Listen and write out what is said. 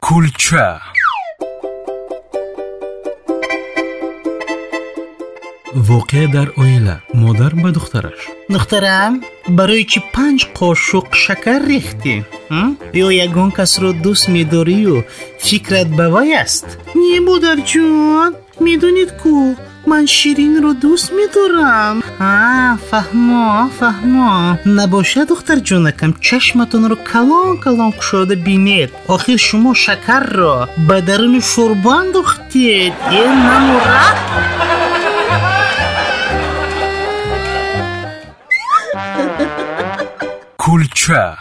кулча воқеа дар оила модар ба духтараш духтарам Барои чӣ панҷ қошуқ шакар рехтӣ ё ягон касро дӯст медорию фикрат ба вай аст? Не модарҷон медонед кӯ ман ширинро дӯст медорам. Фаҳмо фаҳмо. Набошад духтарҷонакам чашматонро калон калон кушода бинед. Охир шумо шакарро ба даруни шӯрбо андохтед э намура 아. 골차